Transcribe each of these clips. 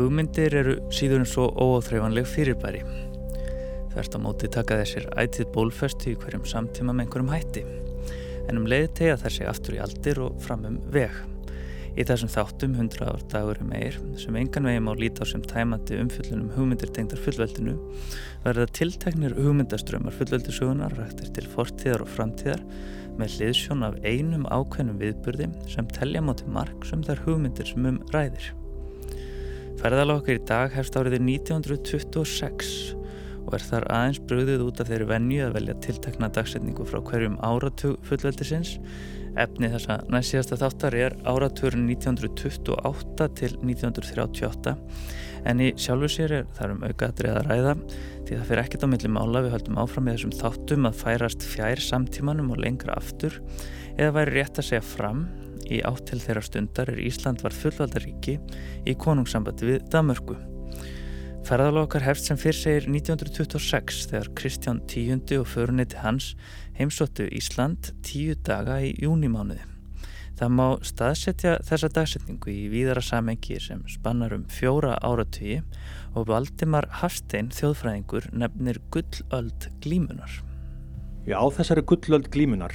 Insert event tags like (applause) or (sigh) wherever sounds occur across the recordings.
Hugmyndir eru síður en svo óáþreifanleg fyrirbæri. Þvert á móti taka þessir ætið bólfestu í hverjum samtíma með einhverjum hætti. En um leiði tegja þær sig aftur í aldir og fram um veg. Í þessum þáttum 100 ár dagur um meir sem engan veginn má líta á sem tæmandi umfyllunum hugmyndir tengdar fullveldinu verða tilteknir hugmyndaströmmar fullveldisugunar rættir til fortíðar og framtíðar með hliðsjón af einum ákveðnum viðburði sem telja móti mark sem þær hugmyndir sem um ræðir. Ferðalokkur í dag hefst árið 1926 og er þar aðeins bröðið út af þeirri venju að velja tiltakna dagsetningu frá hverjum áratug fullveldisins. Efni þessa næstíðasta þáttar er áratugurinn 1928 til 1938 en í sjálfu sér er þar um aukaðrið að ræða því það fyrir ekkert á milli mála við höldum áfram með þessum þáttum að færast fjær samtímanum og lengra aftur eða væri rétt að segja fram Í átt til þeirra stundar er Ísland var fullvaldaríki í konungssambandi við Damörgu. Ferðalokkar hefst sem fyrr segir 1926 þegar Kristján X og föruniti hans heimsóttu Ísland tíu daga í júnimánuði. Það má staðsetja þessa dagsetningu í víðara samengi sem spannar um fjóra áratögi og Valdimar Hafstein þjóðfræðingur nefnir gullöld glímunar. Já, þessari gullöld glímunar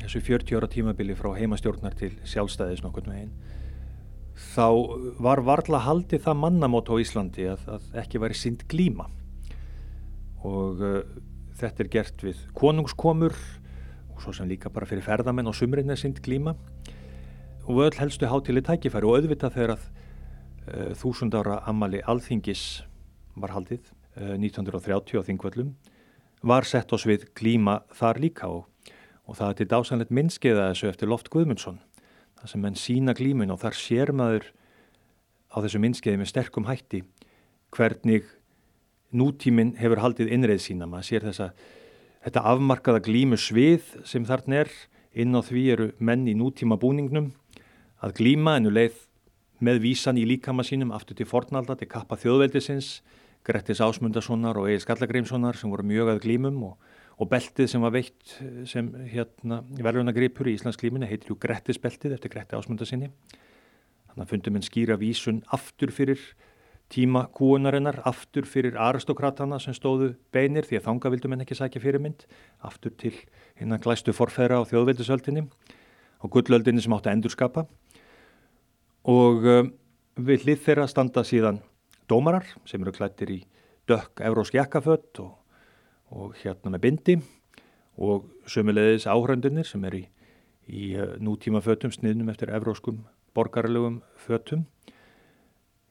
þessu 40 ára tímabili frá heimastjórnar til sjálfstæðis nokkur með einn þá var varla haldið það mannamót á Íslandi að, að ekki væri synd glíma. Og uh, þetta er gert við konungskomur og svo sem líka bara fyrir ferðamenn og sumrin er synd glíma. Og öll helstu hátileg tækifæri og auðvitað þegar að uh, þúsund ára ammali alþingis var haldið uh, 1930 á Þingvöllum var sett á svið glíma þar líka og og það er til dásanlegt minnskeiða þessu eftir Loft Guðmundsson það sem menn sína glímun og þar sér maður á þessu minnskeiði með sterkum hætti hvernig nútíminn hefur haldið innreið sína. Maður sér þessa þetta afmarkaða glímu svið sem þarna er inn á því eru menn í nútíma búningnum að glíma ennu leið með vísan í líkama sínum aftur til fornalda til kappa þjóðveldisins Grettis Ásmundasonar og Egil Skallagreimssonar sem voru mjög að glímum og og beltið sem var veitt sem hérna verðunagripur í Íslands klíminni heitir jú Grettisbeltið eftir Gretti ásmundasinni þannig að fundum en skýra vísun aftur fyrir tíma kúunarinnar aftur fyrir aristokratana sem stóðu beinir því að þanga vildum en ekki sækja fyrirmynd aftur til hérna glæstu forfæra á þjóðveldisöldinni og gullöldinni sem átti að endurskapa. Og um, við hlið þeirra standa síðan dómarar sem eru klættir í dökk evrósk jakkafött og og hérna með bindi og sömulegðis áhröndunir sem er í, í eh, nútíma fötum sniðnum eftir evróskum borgarlegum fötum.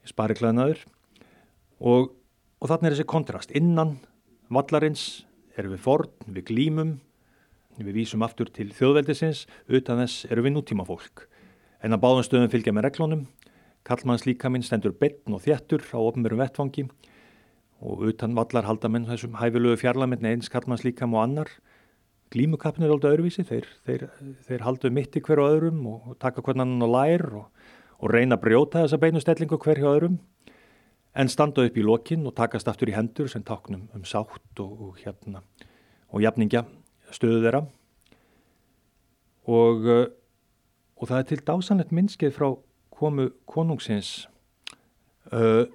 Spariklæðnaður og, og þannig er þessi kontrast. Innan vallarins erum við forn, við glímum við vísum aftur til þjóðveldisins utan þess erum við nútíma fólk en að báðum stöðum fylgja með reglónum kallmanns líka minn stendur betn og þjættur á ofnverum vettfangi og utan vallar halda menn þessum hæfilögu fjarlamenn eins Karlmanns líkam og annar. Glímukappin er alltaf öðruvísi. Þeir, þeir, þeir haldu mitt í hverju öðrum og, og taka hvern annan og lær og, og reyna að brjóta þessa beinustellingu hverju öðrum. En standa upp í lokin og takast aftur í hendur sem taknum um sátt og, og hérna og jafningja stöðu þeirra. Og og það er til dásanlegt minnskið frá komu konungsins. Uh,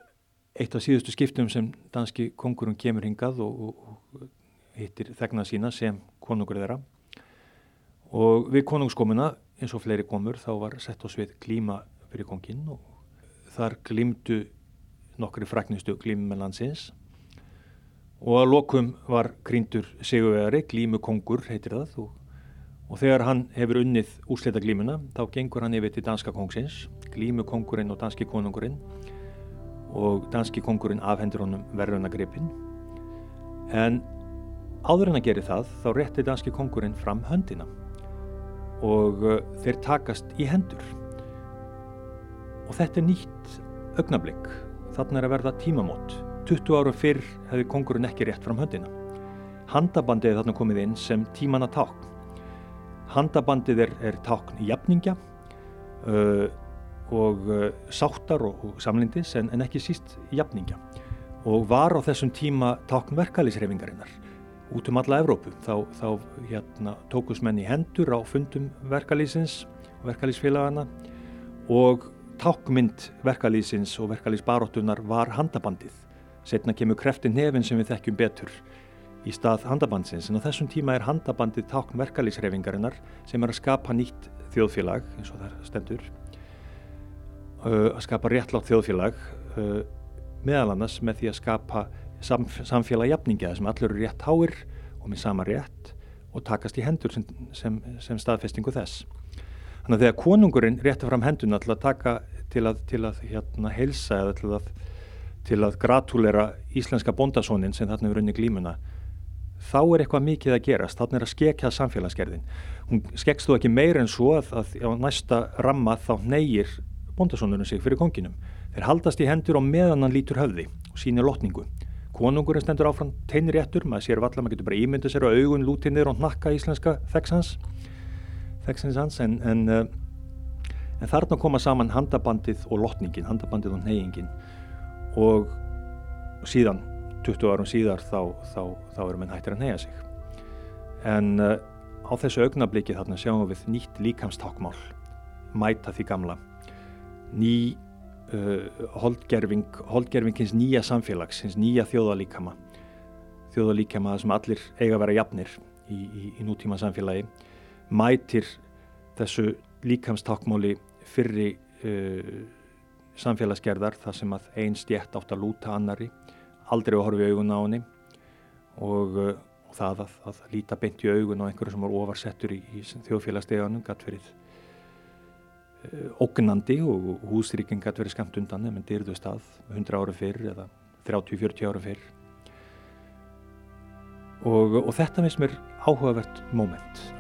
eitt af síðustu skiptum sem danski kongurum kemur hingað og, og, hittir þegnað sína sem konungur þeirra. Og við konungskomuna eins og fleiri komur þá var sett á svið klíma fyrir kongin og þar glímdu nokkri fræknustu glímumennansins og að lokum var kríndur seguvegari, glímukongur heitir það og, og þegar hann hefur unnið úslita glímuna þá gengur hann yfir til danska kongsins glímukongurinn og danski konungurinn og danski kongurinn afhendur honum verðunagripin en áður en að gera það þá rétti danski kongurinn fram höndina og uh, þeir takast í hendur. Og þetta er nýtt augnablík þarna er að verða tímamót. 20 árum fyrr hefði kongurinn ekki rétt fram höndina. Handabandið þarna komið inn sem tímanna tákn. Handabandið er, er tákn jafningja uh, og uh, sáttar og, samlindis en, en ekki síst jafningja. Og var á þessum tíma tákn verkalýsreifingarinnar út um alla Evrópu. Þá, þá hérna, tókus menn í hendur á fundum verkalýsins og verkalýsfélagana og tákmynd verkalýsins og verkalýsbaróttunar var handabandið. Setna kemur kreftin nefin sem við þekkjum betur í stað handabandsins. En á þessum tíma er handabandið tákn verkalýsreifingarinnar sem er að skapa nýtt þjóðfélag eins og það stendur að skapa réttlátt þjóðfélag meðal annars með því að skapa samfélag jafningi að sem allur eru rétt háir og með sama rétt og takast í hendur sem, sem, sem staðfestingu þess. Þannig að þegar konungurinn rétti fram henduna til að taka til að, til að hérna, heilsa eða til að, til að gratulera íslenska bondasónin sem þarna er unni glímuna þá er eitthvað mikið að gerast, þarna er að skekja samfélagsgerðin. Hún skekst þú ekki meir en svo að, að á næsta ramma þá neyir bondasónurinn sig fyrir konginum. Þeir haldast í hendur og meðan hann lítur höfði og sínir lotningu. Konungurinn stendur áfram teinir réttur, maður sér valla, maður getur bara ímyndið sér og augun lútinir og nakka íslenska þeggsans þeggsins hans en, en, uh, en þarna koma saman handabandið og lotningin, handabandið og neyingin og síðan 20 árum síðar þá, þá, þá eru menn hættir að neyja sig. En uh, á þessu augnabliki þarna sjáum við nýtt líkamstákmál mæta því gamla ný uh, holdgerfing, holdgerfingins nýja samfélags, hins nýja þjóðalíkama þjóðalíkama sem allir eiga að vera jafnir í, í, í nútíma samfélagi mætir þessu líkamstakmáli fyrri uh, samfélagsgerðar þar sem að einn stjætt átt að lúta annari aldrei að horfa í augun á henni og, uh, það að, að líta beint í augun á einhverju sem var ofarsettur í, í þjóðfélagssteganum gætt fyrir ógnandi og húsríking gæti verið skamt undan en dyrðu stað 100 ára fyrr eða 30-40 ára fyrr. Og, og þetta finnst mér áhugavert móment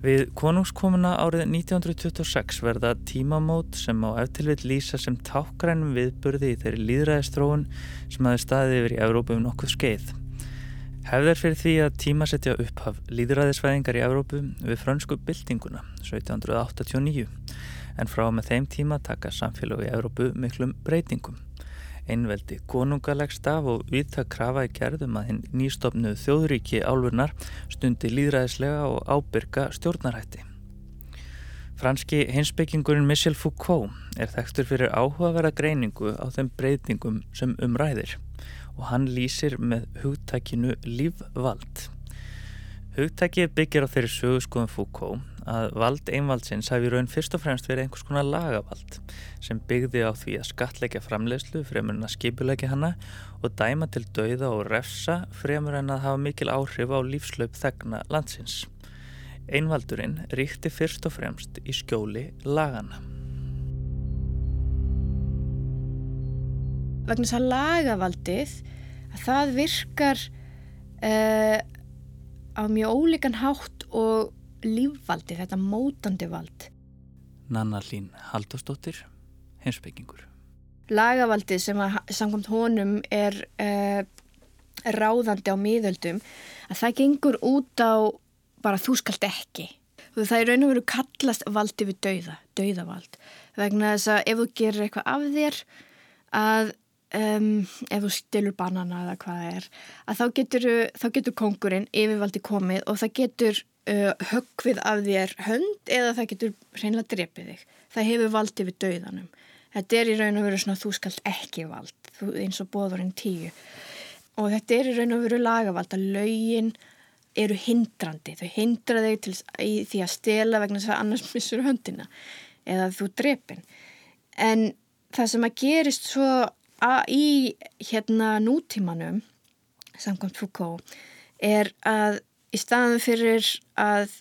Við konungskomuna árið 1926 verða tímamót sem á eftirveit lýsa sem tákrænum viðburði í þeirri líðræðistróun sem hafi staðið yfir í Evrópu um nokkuð skeið. Hefðar fyrir því að tímasetja upphaf líðræðisvæðingar í Evrópu við frönsku byltinguna 1789 en frá með þeim tíma taka samfélag í Evrópu miklum breytingum einveldi konungalegs staf og viðtak krafa í gerðum að hinn nýstofnu þjóðríki álfurnar stundi líðræðislega og ábyrga stjórnarætti. Franski hinsbyggingurinn Michel Foucault er þekktur fyrir áhugaverða greiningu á þeim breytingum sem umræðir og hann lýsir með hugtækinu lífvald. Hugtækið byggir á þeirri sögurskoðum Foucault að vald einvaldsins hafi raun fyrst og fremst verið einhvers konar lagavald sem byggði á því að skatleika framlegslu fremur en að skipuleika hana og dæma til dauða og refsa fremur en að hafa mikil áhrif á lífslaup þegna landsins. Einvaldurinn ríkti fyrst og fremst í skjóli lagana. Vagnar þess að lagavaldið að það virkar uh, á mjög ólíkan hátt og lífvaldi, þetta mótandi vald. Nanna Lín Haldurstóttir, heimsbyggingur. Lagavaldið sem að samkvæmt honum er uh, ráðandi á miðöldum, að það gengur út á bara þú skalt ekki. Það er raun og veru kallast valdi við dauða, dauðavald. Vegna þess að ef þú gerir eitthvað af þér, að um, ef þú stilur banana eða hvað það er, að þá getur, þá getur kongurinn yfirvaldi komið og það getur uh, höggvið af þér hönd eða það getur reynilega drepið þig. Það hefur valdið við dauðanum. Þetta er í raun og veru svona þú skalt ekki vald, eins og bóðurinn tíu. Og þetta er í raun og veru lagavald að laugin eru hindrandi. Þau hindra þig til því að stela vegna þess að annars missur höndina eða þú drepin. En það sem að gerist svo að í hérna nútímanum samkvæmt Foucault er að í staðan fyrir að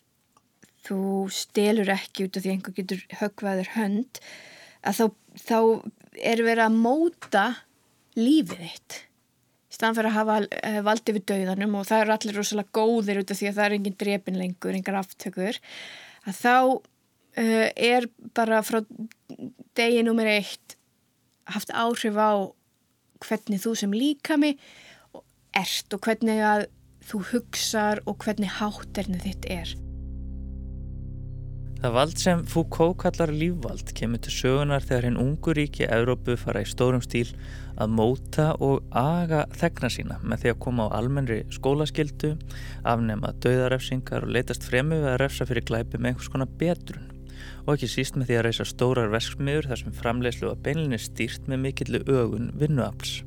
þú stelur ekki út af því einhver getur högvaður hönd að þá, þá er verið að móta lífið þitt. Í staðan fyrir að hafa uh, valdið við dauðanum og það eru allir rosalega góðir út af því að það er engin drepin lengur, engar aftökur að þá uh, er bara frá degi nummer eitt haft áhrif á hvernig þú sem líkami ert og hvernig að þú hugsar og hvernig hátternu þitt er. Það vald sem Foucault kallar lífvald kemur til sögunar þegar hinn ungu ríki Európu fara í stórum stíl að móta og aga þegna sína með því að koma á almennri skólaskildu, afnema döðarefsingar og leytast fremu við að refsa fyrir glæpi með einhvers konar betrun og ekki síst með því að reysa stórar vesksmiður þar sem framlegslu að beinlinni stýrt með mikillu ögun vinnuafls.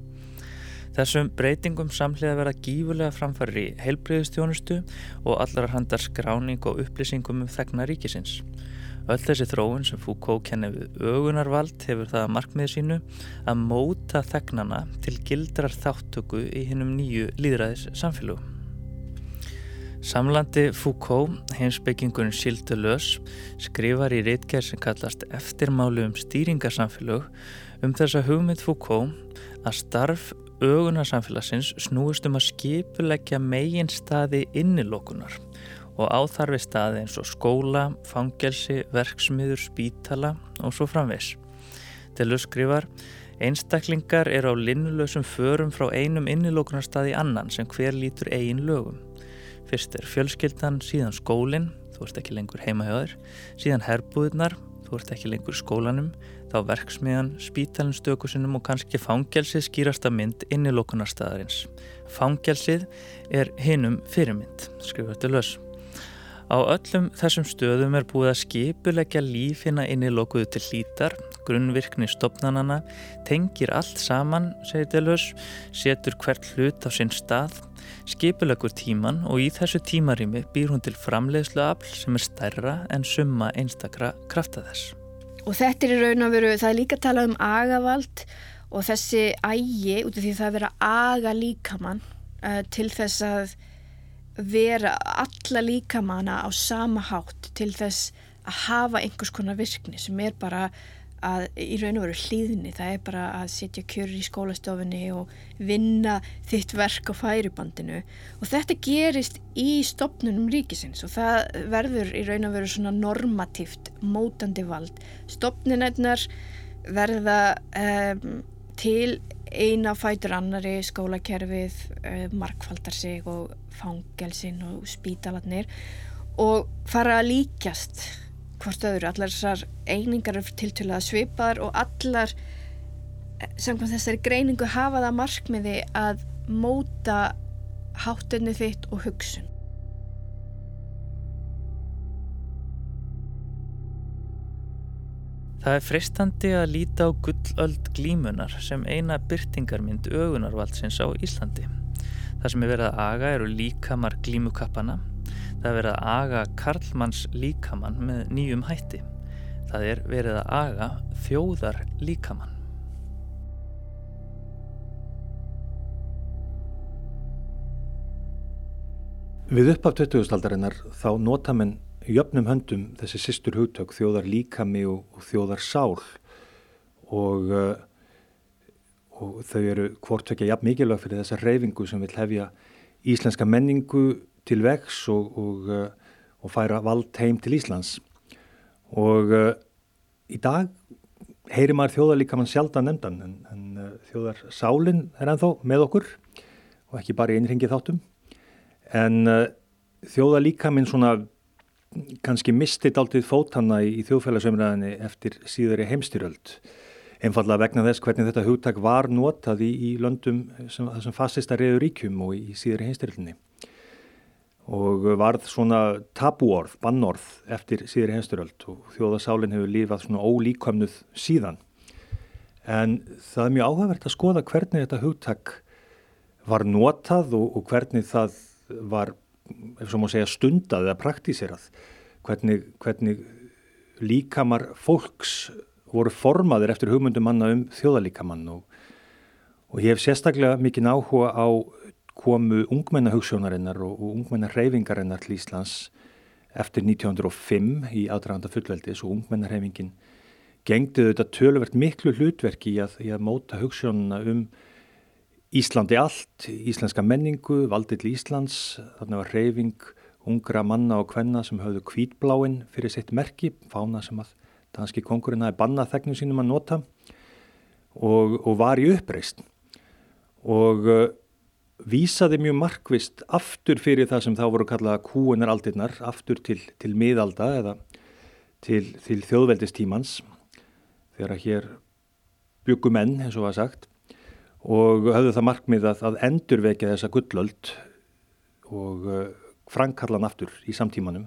Þessum breytingum samlega verða gífulega framfæri í heilbreyðustjónustu og allar handar skráning og upplýsingum um þegna ríkisins. Öll þessi þróun sem Foucault kennið við ögunarvald hefur það að markmiði sínu að móta þegnana til gildrar þáttöku í hinnum nýju líðræðis samfélögum. Samlandi Foucault, heimsbyggingurinn Silde Lös, skrifar í reitgerð sem kallast eftirmálu um stýringarsamfélög um þessa hugmynd Foucault að starf ögunarsamfélagsins snúist um að skipuleggja megin staði innilokunar og áþarfi staði eins og skóla, fangelsi, verksmiður, spítala og svo framvegs. Til skrifar, einstaklingar er á linnulösum förum frá einum innilokunarstaði annan sem hver lítur eigin lögum. Fyrst er fjölskyldan, síðan skólinn, þú ert ekki lengur heima hjá þér, síðan herbúðnar, þú ert ekki lengur skólanum, þá verksmiðan, spítalinn stökusinnum og kannski fangelsið skýrasta mynd inn í lókunarstaðarins. Fangelsið er hinum fyrirmynd, skrifur þetta lös. Á öllum þessum stöðum er búið að skipulegja lífina inn í lókuðu til hlítar, grunnvirkni stopnanana, tengir allt saman, segir Delös, setur hvert hlut á sinn stað, skipulegur tíman og í þessu tímarými býr hún til framleiðslu afl sem er stærra en summa einstakra krafta þess. Og þetta er í raun og veru, það er líka að tala um agavald og þessi ægi, út af því það að aga líkamann uh, til þess að vera alla líkamanna á sama hátt til þess að hafa einhvers konar virkni sem er bara að í raun og veru hlýðni, það er bara að setja kjörur í skólastofinni og vinna þitt verk á færibandinu og þetta gerist í stopnunum ríkisins og það verður í raun og veru svona normatíft mótandi vald. Stopnunarnar verða um, til eina fætur annari skólakerfið um, markfaldar sig og fangelsin og spítalatnir og fara að líkjast hvort öðru, allar þessar einingar er tiltölulega svipaðar og allar samkvæmt þessari greiningu hafa það markmiði að móta háttinni þitt og hugsun. Það er fristandi að líta á gullöld glímunar sem eina byrtingarmynd ögunarvaldsins á Íslandi. Það sem er verið að aga eru líkamar glímukappana Það er verið að aga Karlmanns líkamann með nýjum hætti. Það er verið að aga þjóðar líkamann. Við uppaf 2000-aldarinnar þá nota menn jöfnum höndum þessi sýstur hugtök þjóðar líkami og, og þjóðar sál og, uh, og þau eru hvort ekki jafn mikilvæg fyrir þessa reyfingu sem vil hefja íslenska menningu til vex og, og, uh, og færa vald heim til Íslands. Og uh, í dag heyri maður þjóðarlíkamann sjaldan nefndan en, en uh, þjóðarsálinn er ennþá með okkur og ekki bara í einringi þáttum. En uh, þjóðarlíkaminn svona kannski mistið aldrei fótanna í, í þjóðfélagsumræðinni eftir síðari heimstyröld einfallega vegna þess hvernig þetta hugtak var notað í, í löndum sem, sem fasista reyður ríkjum og í síðari heimstyröldinni og varð svona tabúorð, bannorð eftir síðri hensturöld og þjóðasálinn hefur lífað svona ólíkvæmnuð síðan. En það er mjög áhugavert að skoða hvernig þetta hugtak var notað og, og hvernig það var, ef svo má segja, stundað eða praktíserað. Hvernig, hvernig líkamar fólks voru formaðir eftir hugmyndum manna um þjóðalíkamann og, og ég hef sérstaklega mikið áhuga á komu ungmennahugssjónarinnar og, og ungmennarreyfingarinnar til Íslands eftir 1905 í aðdraganda fullveldis og ungmennarreyfingin gengdi þetta töluvert miklu hlutverki í að, í að móta hugssjónuna um Íslandi allt, íslenska menningu, valdill Íslands, þarna var reyfing ungra manna og kvenna sem höfðu kvítbláinn fyrir sitt merki, fána sem að danski kongurinn hafi bannað þegnum sínum að nota og, og var í uppreist og vísaði mjög markvist aftur fyrir það sem þá voru kallað kúunaraldirnar, aftur til, til miðalda eða, til, til þjóðveldistímans þegar hér byggum enn eins og var sagt og höfðu það markmið að, að endurvekja þessa gullöld og uh, frankallan aftur í samtímanum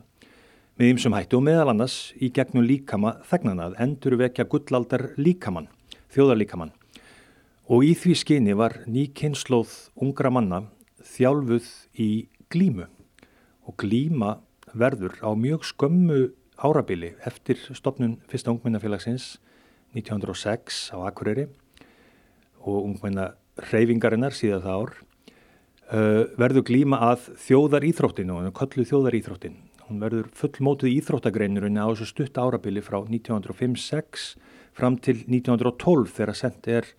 með ymsum hættu og meðal annars í gegnum líkama þegnana að endurvekja gullaldar líkamann, þjóðarlíkamann og í því skyni var ný kynnslóð ungra manna þjálfuð í glímu og glíma verður á mjög skömmu árabili eftir stopnun fyrsta ungmennafélagsins 1906 á Akureyri og ungmenna reyfingarinnar síðan það ár uh, verður glíma að þjóðar íþróttinu og kallu þjóðar íþróttin. Hún verður fullmótuð íþróttagreinurinn á þessu stutt árabili frá 1905-06 fram til 1912 þegar sendt er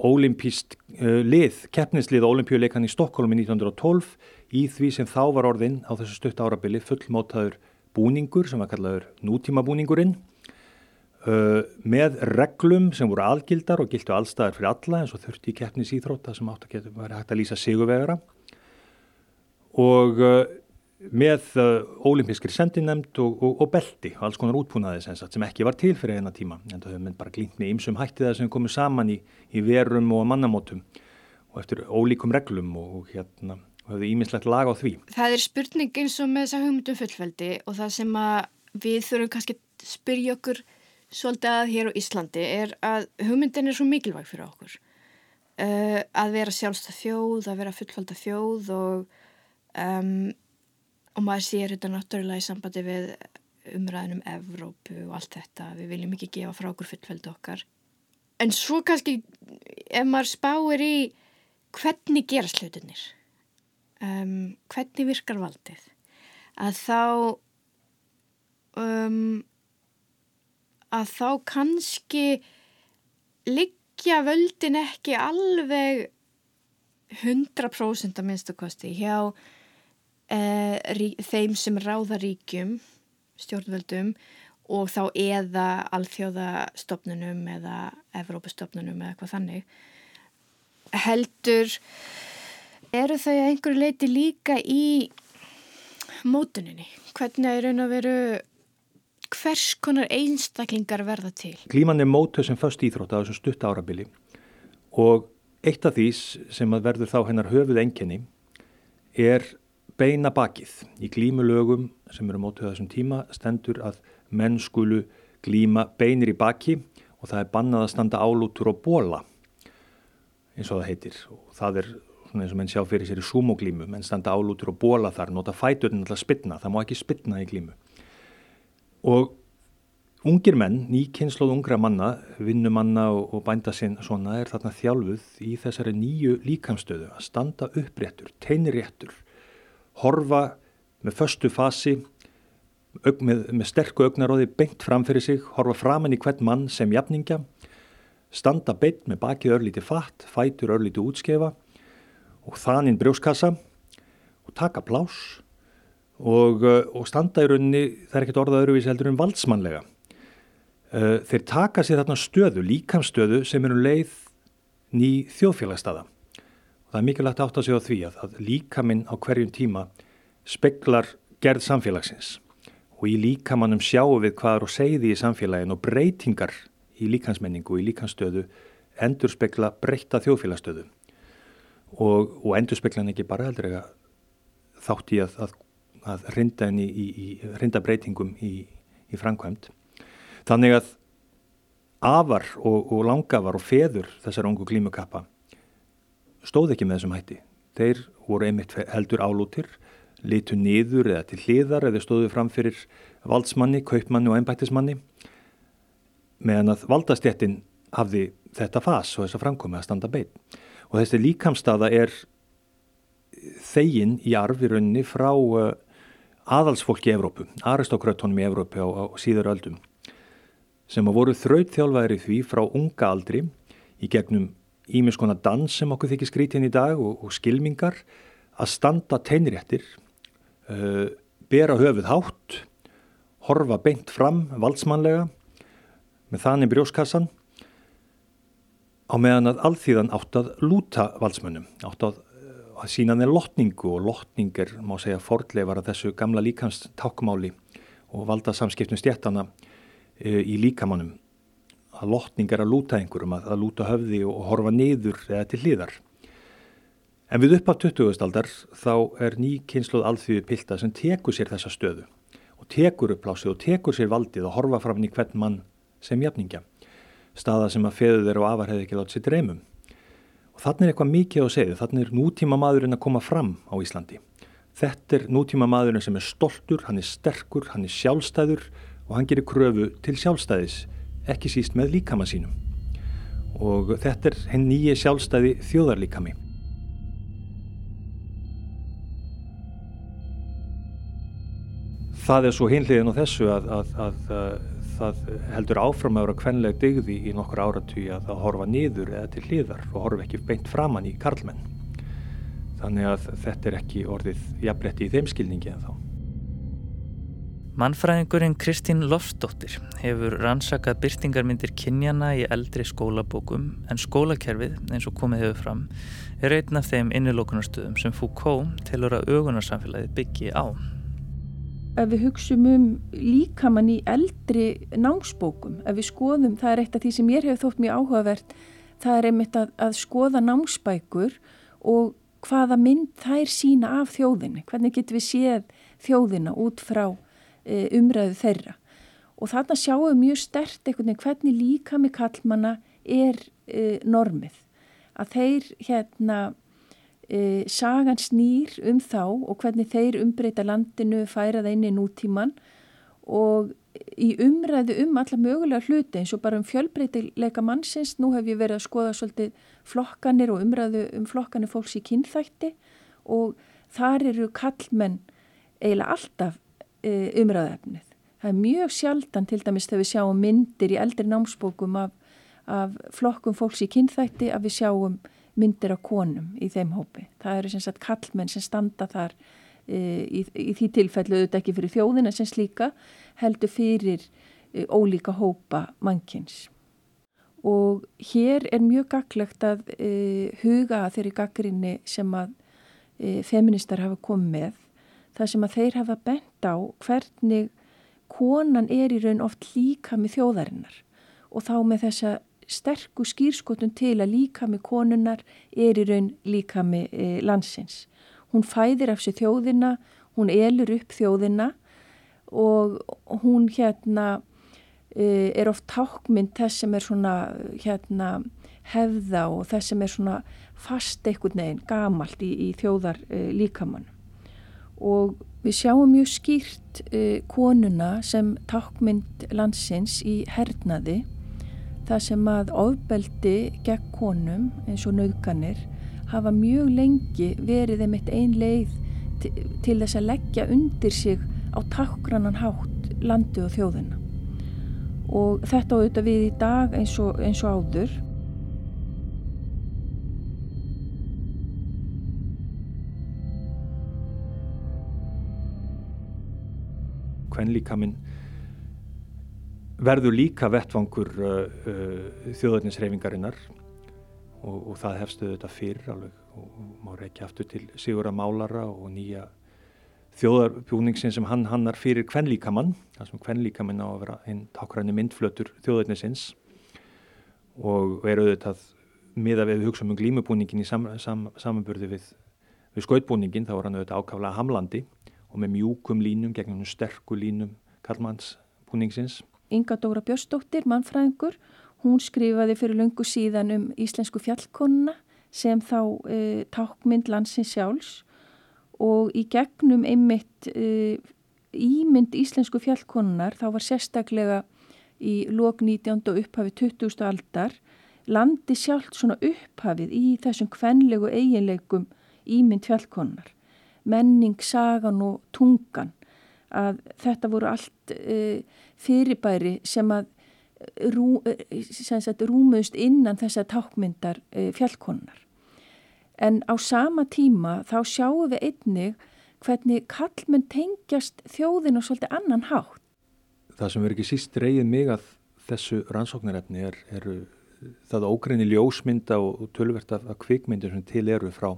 ólimpíst uh, lið, keppnislið ólimpíuleikan í Stokkólum í 1912 í því sem þá var orðin á þessu stutt árabili fullmótaður búningur sem var kallaður nútíma búningurinn uh, með reglum sem voru algildar og gildu allstaðar fyrir alla eins og þurfti í keppnis íþrótta sem átt að verið hægt að lýsa sigurvegara. Og uh, með uh, ólimpískri sendinemnd og, og, og belti og alls konar útbúnaði sem, sem ekki var til fyrir eina tíma en það hefur bara glýnt með ymsum hætti það sem komið saman í, í verum og mannamótum og eftir ólíkum reglum og, hérna og hefur ímislegt lag á því. Það er spurning eins og með þessa hugmyndum fullveldi og það sem við þurfum kannski að spyrja okkur svolítið að hér á Íslandi er að hugmyndin er svo mikilvæg fyrir okkur. Uh, að vera sjálfstað þjóð, að vera fullvalda þjóð og, um, og maður sér þetta náttúrulega í sambandi við umræðinum Evrópu og allt þetta. Við viljum ekki gefa frá okkur fullveldi okkar. En svo kannski ef maður spáir í hvernig gera slutinir um, hvernig virkar valdið að þá um, að þá kannski liggja völdin ekki alveg 100% að minnstakosti hjá eh, rí, þeim sem ráða ríkjum stjórnvöldum og þá eða alþjóðastofnunum eða Evrópastofnunum eða hvað þannig heldur eru þau að einhverju leiti líka í mótuninni? Hvernig er raun að veru hvers konar einstaklingar verða til? Klíman er mótuð sem först íþrótt á þessum stutt árabili og eitt af því sem að verður þá hennar höfuð enginni er beina bakið. Í glímulögum sem eru mótuð þessum tíma stendur að menn skulu glíma beinir í baki og það er bannað að standa álútur og bóla eins og það heitir og það er svona eins og menn sjá fyrir sér í sumoglímu, menn standa álútur og bóla þar, nota fæturinn alltaf spilna, það má ekki spilna í glímu. Og ungir menn, nýkynnslóð ungra manna, vinnumanna og, og bændasinn svona er þarna þjálfuð í þessari nýju líkamstöðu að standa uppréttur, teinréttur, horfa með förstu fasi, með, með sterku augnaróði beint fram fyrir sig, horfa framann í hvern mann sem jafningja, standa beint með bakið örlíti fatt, fætur örlíti útskefa og þaninn brjóskassa og taka plás og, uh, og standa í rauninni, það er ekkert orðað öruvísi heldur en valdsmannlega. Uh, þeir taka sér þarna stöðu, líkamstöðu sem eru leið ný þjóðfélagsstaða. Það er mikilvægt átt að segja á því að, að líkaminn á hverjum tíma speklar gerð samfélagsins og í líkamannum sjáum við hvað er og segði í samfélagin og breytingar í líkansmenningu og í líkanstöðu endur spekla breyta þjóðfélagstöðu og, og endur speklan ekki bara heldur ekki þátt í að, að, að rinda, í, í, í, rinda breytingum í framkvæmt. Þannig að afar og, og langafar og feður þessar ungu glímukappa stóð ekki með þessum hætti. Þeir voru einmitt heldur álútir, litu niður eða til hliðar eða stóðu fram fyrir valdsmanni, kaupmanni og einbættismanni meðan að valdastjettin hafði þetta fas og þess að framkomi að standa bein og þessi líkamstaða er þegin í arf í rauninni frá uh, aðalsfólki í Evrópu, aristókrötunum í Evrópu á, á síður öldum sem að voru þrautþjálfæri því frá unga aldri í gegnum ímis konar dans sem okkur þykir skrítin í dag og, og skilmingar. Að standa teinréttir, uh, bera höfuð hátt, horfa beint fram valdsmannlega með þannig brjóskassan á meðan að alþýðan átt að lúta valsmönnum, átt að, að sína þeir lotningu og lotning er, má segja, fordleifar að þessu gamla líkans tákmáli og valda samskiptum stjættana e, í líkamannum að lotningar að lúta einhverjum, að, að lúta höfði og horfa niður eða til hlýðar. En við upp á 20. aldar þá er ný kynsluð alþjóði pilda sem tekur sér þessa stöðu og tekur upplásið og tekur sér valdið og horfa fram í hvern mann sem jafningja. Staða sem að feðu þeir og afar hefði ekki látið sér dreymum. Og þannig er eitthvað mikið á segðu, þannig er nútíma maðurinn að koma fram á Íslandi. Þetta er nútíma maðurinn sem er stoltur, hann er sterkur, hann er sjálfstæður og hann gerir kröfu til sjálfstæðis ekki síst með líkama sínum og þetta er henn nýje sjálfstæði þjóðarlíkami. Það er svo hinliðin á þessu að, að, að, að það heldur áfram að vera kvenleg digði í nokkur áratví að það horfa niður eða til hliðar og horfa ekki beint framann í karlmenn. Þannig að þetta er ekki orðið jafnbretti í þeim skilningi en þá. Mannfræðingurinn Kristín Lofsdóttir hefur rannsakað byrtingarmyndir kynjana í eldri skólabókum en skólakerfið, eins og komið hefur fram, er einn af þeim innilokunarstöðum sem Foucault telur að augunarsamfélagi byggi á. Ef við hugsum um líkamann í eldri námsbókum, ef við skoðum, það er eitt af því sem ég hef þótt mjög áhugavert, það er einmitt að, að skoða námsbækur og hvaða mynd þær sína af þjóðinni, hvernig getur við séð þjóðina út frá umræðu þeirra. Og þarna sjáum við mjög stert einhvern veginn hvernig líka með kallmanna er e, normið. Að þeir hérna e, sagan snýr um þá og hvernig þeir umbreyta landinu færa það inn í nútíman og í umræðu um alla mögulega hluti eins og bara um fjölbreytileika mannsins nú hef ég verið að skoða svolítið flokkanir og umræðu um flokkanir fólks í kynþætti og þar eru kallmenn eiginlega alltaf E, umræðaefnið. Það er mjög sjaldan til dæmis þegar við sjáum myndir í eldri námsbókum af, af flokkum fólks í kynþætti að við sjáum myndir af konum í þeim hópi. Það eru sem sagt kallmenn sem standa þar e, í, í því tilfellu auðvitað ekki fyrir þjóðina sem slíka heldur fyrir e, ólíka hópa mannkins. Og hér er mjög gaglegt að e, huga þeirri gaggrinni sem að feministar hafa komið með það sem að þeir hafa bent á hvernig konan er í raun oft líka með þjóðarinnar og þá með þessa sterku skýrskotun til að líka með konunnar er í raun líka með landsins. Hún fæðir af sér þjóðina, hún elur upp þjóðina og hún hérna e, er oft tákmynd þess sem er svona hérna hefða og þess sem er svona fast ekkert neginn gamalt í, í þjóðar e, líkamann og við sjáum mjög skýrt uh, konuna sem takkmynd landsins í hernaði það sem að ofbeldi gegn konum eins og nauðganir hafa mjög lengi verið einmitt ein leið til, til þess að leggja undir sig á takkgrannan hátt landi og þjóðina. Og þetta auðvitað við í dag eins og, eins og áður kvenlíkaminn verður líka vettvangur uh, uh, þjóðarninsreifingarinnar og, og það hefstu þetta fyrr alveg og, og má reykja aftur til Sigurða Málara og nýja þjóðarbjúningsin sem hann hannar fyrir kvenlíkamann, það sem kvenlíkamann á að vera einn tákræni myndflötur þjóðarnisins og er auðvitað miða við hugsa um glímubúningin í sam, sam, samanburði við, við skautbúningin, þá er hann auðvitað ákaflega hamlandi og með mjúkum línum gegn sterku línum Karlmanns búningsins. Inga Dóra Björnsdóttir, mannfræðingur, hún skrifaði fyrir löngu síðan um íslensku fjallkonuna sem þá e, tákmynd landsins sjálfs og í gegnum einmitt e, ímynd íslensku fjallkonunar þá var sérstaklega í lok 19. og upphafi 20. aldar landi sjálft svona upphafið í þessum kvenlegu eiginleikum ímynd fjallkonunar menning, sagan og tungan að þetta voru allt uh, fyrirbæri sem að rú, uh, rúmuðust innan þessa tákmyndar fjallkonnar. En á sama tíma þá sjáum við einnig hvernig kallmenn tengjast þjóðin og svolítið annan hátt. Það sem verður ekki síst reyðið mig að þessu rannsóknarefni er, er það ógreini ljósmynda og tölverta af kvikmyndir sem til eru frá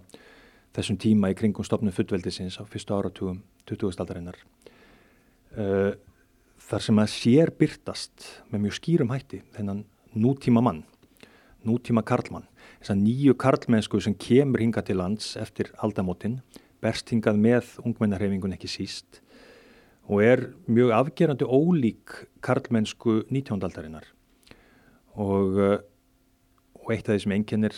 þessum tíma í kringum stopnum fullveldisins á fyrstu áratugum 20. aldarinnar. Uh, þar sem að sér byrtast með mjög skýrum hætti þennan nútíma mann, nútíma karlmann, þess að nýju karlmennsku sem kemur hinga til lands eftir aldamotinn, berst hingað með ungmennarhefingun ekki síst og er mjög afgerandi ólík karlmennsku 19. aldarinnar og, eh, og eitt af því sem enginnir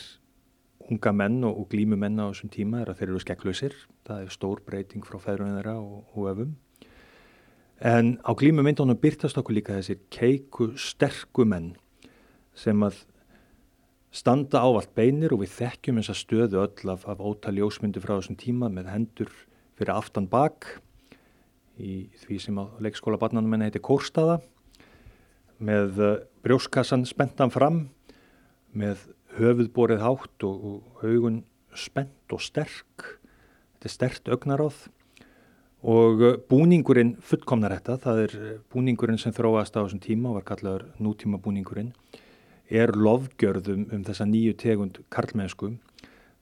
unga menn og, og glímu menn á þessum tíma er að þeir eru skekklausir, það er stór breyting frá feðrunum þeirra og, og öfum. En á glímu myndunum byrtast okkur líka þessir keiku sterku menn sem að standa ávalt beinir og við þekkjum þess að stöðu öll af, af ótali ósmyndu frá þessum tíma með hendur fyrir aftan bak í því sem á leikskóla barnanum henni heiti Kórstaða með eh, brjóskassan spentan fram með höfuðborið hátt og, og augun spennt og sterk. Þetta er stert augnaráð og uh, búningurinn fullkomnar þetta, það er uh, búningurinn sem þróast á þessum tíma og var kallaður nútíma búningurinn er lofgjörðum um þessa nýju tegund karlmennsku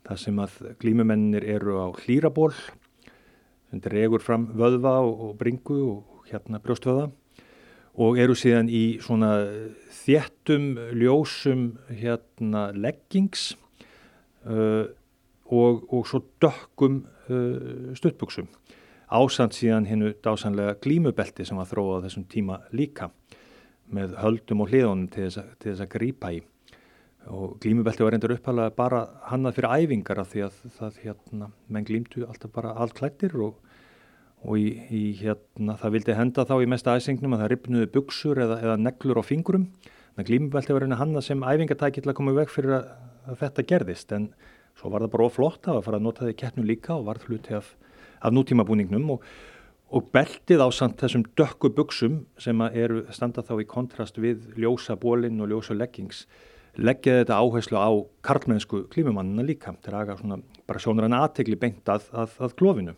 það sem að glímumennir eru á hlýraból sem dregur fram vöðva og, og bringu og hérna brjóstvöða og eru síðan í svona þjettum, ljósum hérna leggings uh, og, og svo dökkum uh, stuttbuksum. Ásand síðan hennu dásanlega glímubelti sem var þróað á þessum tíma líka með höldum og hliðunum til þess, til þess að grípa í. Og glímubelti var reyndur uppalega bara hannað fyrir æfingar af því að það hérna, menn glímtu alltaf bara allklættir og og í, í hérna það vildi henda þá í mesta æsingnum að það ripnuði buksur eða, eða neglur á fingurum þannig að glímubelti var einu hanna sem æfingatæki til að koma veg fyrir að, að þetta gerðist. En svo var það bara oflott að fara að nota það í keppnu líka og var hluti af, af nútíma búningnum og, og beltið á samt þessum dökku buksum sem eru standa þá í kontrast við ljósa bólinn og ljósa leggings leggja þetta áherslu á karlmennsku klímumannina líka. Til að aga bara sjónur hann aðtegli beint að, að, að klófinu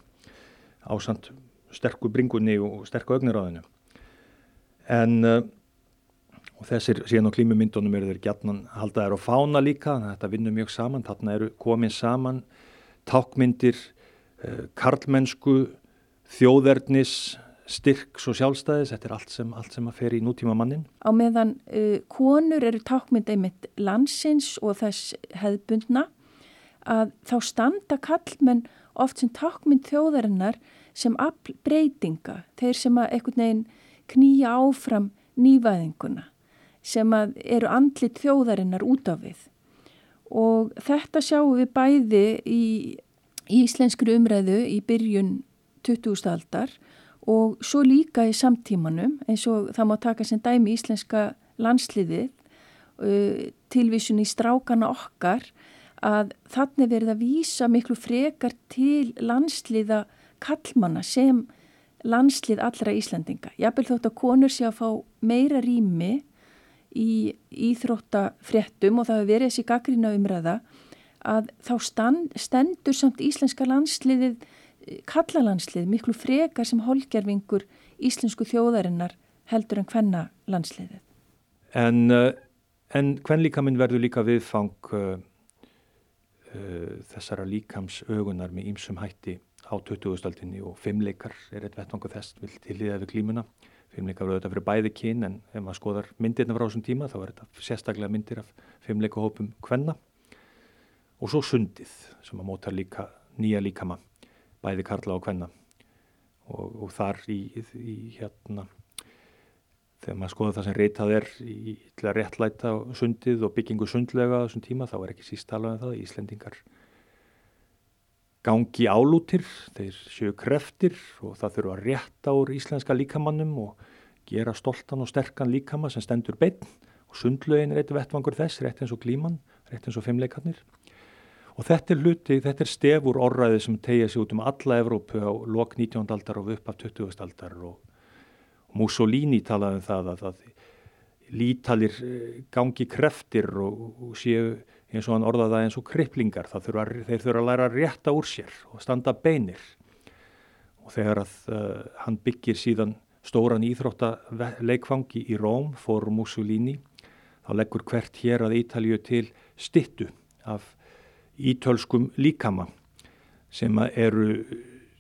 ásand sterku bringunni og sterku ögniráðinu. En uh, og þessir síðan á klímumyndunum eru þeir gætnan haldaðar á fána líka þetta vinnur mjög saman, þarna eru komin saman tákmyndir uh, karlmennsku þjóðverðnis styrks og sjálfstæðis, þetta er allt sem, allt sem að fer í nútíma mannin. Á meðan uh, konur eru tákmynd einmitt landsins og þess hefðbundna að þá standa kallmenn oft sem tákmynd þjóðarinnar sem breytinga, þeir sem að einhvern veginn knýja áfram nývæðinguna, sem að eru andlit þjóðarinnar út af við. Og þetta sjáum við bæði í, í íslenskri umræðu í byrjun 20. aldar og svo líka í samtímanum, eins og það má taka sem dæmi íslenska landsliðið, uh, tilvísun í strákana okkar, að þannig verið að vísa miklu frekar til landsliða kallmanna sem landslið allra Íslandinga. Jafnvel þótt að konur sé að fá meira rými í íþróttafréttum og það hefur verið þessi gaggrína umræða að þá stand, stendur samt íslenska landsliðið, kallalandslið, miklu frekar sem holgerfingur íslensku þjóðarinnar heldur en hvenna landsliðið. En, uh, en hven líka minn verður líka viðfang uh, þessara líkams augunar með ýmsum hætti á 2000-aldinni og fimmleikar er eitt vettangu þess vil til liða við klímuna. Fimmleikar verður þetta fyrir bæði kyn en ef maður skoðar myndirna frá þessum tíma þá er þetta sérstaklega myndir af fimmleikahópum kvenna og svo sundið sem að móta líka nýja líkama bæði karla og kvenna og, og þar í, í hérna þegar maður skoða það sem reytað er í til að réttlæta sundið og byggingu sundlega á þessum tíma þá er ekki síst talað um það Íslendingar gangi álútir, þeir séu kreftir og það þurfa að rétta úr íslenska líkamannum og gera stoltan og sterkan líkama sem stendur beinn og sundlögin er eitt vettvangur þess, rétt eins og klíman, rétt eins og fimmleikarnir. Og þetta er hluti, þetta er stefur orraðið sem tegja sig út um alla Evrópu á lok 19. aldar og upp af 20. aldar og Mussolini talaði um það að, að lítalir eh, gangi kreftir og, séu eins og hann orðaði eins og kriplingar. Þurfa, þeir þurfa að læra að rétta úr sér og standa beinir. Og þegar að uh, hann byggir síðan stóran íþróttaleikfangi í Róm fór Mussolini þá leggur hvert hér að Ítalju til stittu af ítölskum líkama sem eru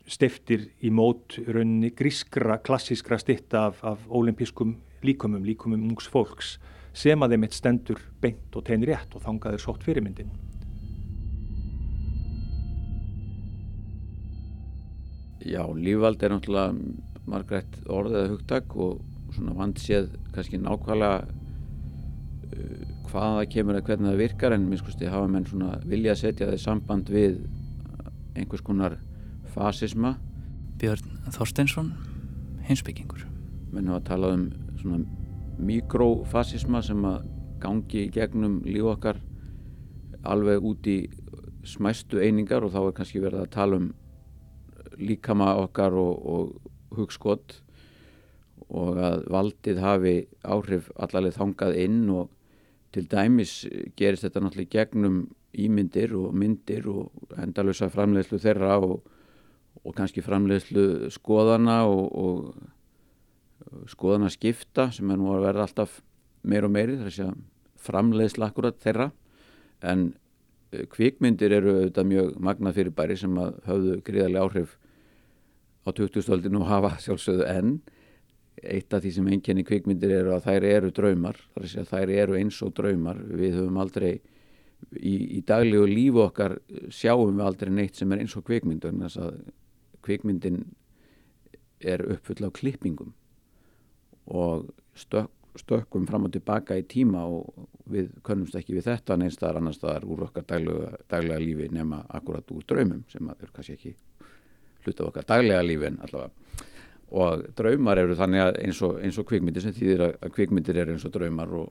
stiftir í mót rauninni grískra, klassískra stitta af, af ólimpískum líkumum, líkumum ungs fólks sem að þeim eitt stendur beint og tegn rétt og þangaður sótt fyrirmyndin. Já, lífvald er náttúrulega margrætt orðið eða hugtak og svona vant séð kannski nákvæmlega uh, hvaða það kemur eða hvernig það virkar en minnskusti hafa menn svona vilja að setja það í samband við einhvers konar fasisma. Björn Þorsteinsson, hinsbyggingur. Menn hafa talað um svona mikrofasisma sem að gangi gegnum líf okkar alveg út í smæstu einingar og þá er kannski verið að tala um líkama okkar og, og hugskott og að valdið hafi áhrif allarleið þangað inn og til dæmis gerist þetta náttúrulega gegnum ímyndir og myndir og endalösa framleiðslu þeirra og, og kannski framleiðslu skoðana og, og skoðana skipta sem er nú að verða alltaf meir og meiri þess að framleiðsla akkurat þeirra. En eh, kvikmyndir eru auðvitað mjög magnað fyrirbæri sem að höfðu gríðarlega áhrif á 2000-öldinu og hafa sjálfsögðu enn. Eitt af því sem enginni kvikmyndir eru að þær eru draumar þær eru eins og draumar. Við höfum aldrei í, í daglegu lífu okkar sjáum við aldrei neitt sem er eins og kvikmyndur en þess að kvikmyndin er uppfull á klippingum og stök, stökkum fram og tilbaka í tíma og við könnumst ekki við þetta neins staðar annars staðar úr okkar daglega, daglega lífi nema akkurat úr draumum sem er kannski ekki hluta okkar daglega lífin allavega. Og draumar eru þannig að eins og, eins og kvikmyndir sem þýðir að kvikmyndir eru eins og draumar og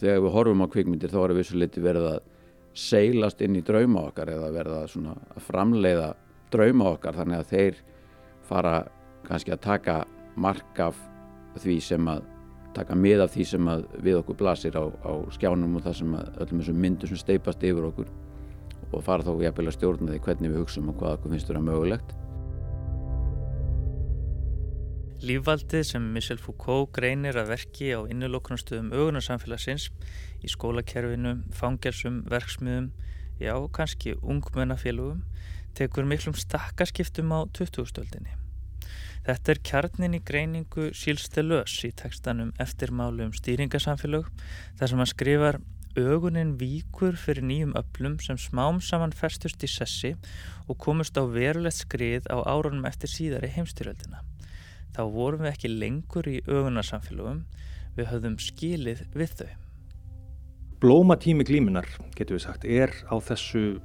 þegar við horfum á kvikmyndir þá er við svo litið verið að seilast inn í drauma okkar eða verða að framleiða drauma okkar þannig að þeir fara kannski að taka mark af því sem að taka mið af því sem að við okkur blasir á, á skjánum og það sem að öllum þessum myndur sem steipast yfir okkur og fara þá jafnvel að stjórna því hvernig við hugsaum og hvað okkur finnst vera mögulegt. Lífvaldið sem Michel Foucault greinir að verki á innuloknastöðum augunarsamfélagsins í skólakerfinu, fangelsum, verksmiðum, já, kannski ungmennafélugum, tekur miklum stakkaskiptum á 2000-stöldinni. Þetta er kjarnin í greiningu Sílstelös í tekstanum eftirmálu um stýringasamfélög þar sem hann skrifar Ögunin víkur fyrir nýjum öflum sem smám saman festust í sessi og komust á verulegt skrið á árunum eftir síðari heimstyröldina þá vorum við ekki lengur í ögunarsamfélagum, við höfðum skilið við þau. Blómatími glíminar, getur við sagt, er á þessu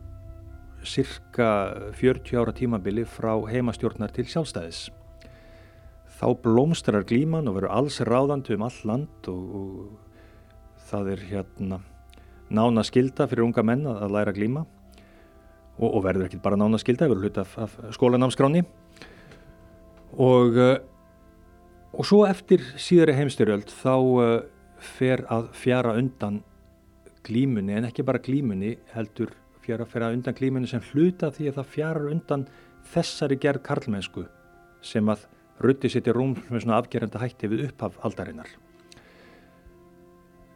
cirka 40 ára tímabili frá heimastjórnar til sjálfstæðis. Þá blómstrar glíman og verður alls ráðandi um all land og, og það er hérna nána skilda fyrir unga menn að læra glíma og, og verður ekki bara nána skilda, verður hlut af, af skólanámskráni og Og svo eftir síðari heimstyrjöld þá uh, fer að fjara undan glímunni, en ekki bara glímunni, heldur fjara, fjara undan glímunni sem hluta því að það fjara undan þessari gerð karlmennsku sem að rutti sitt í rúm með svona afgerenda hætti við upphaf aldarinnar.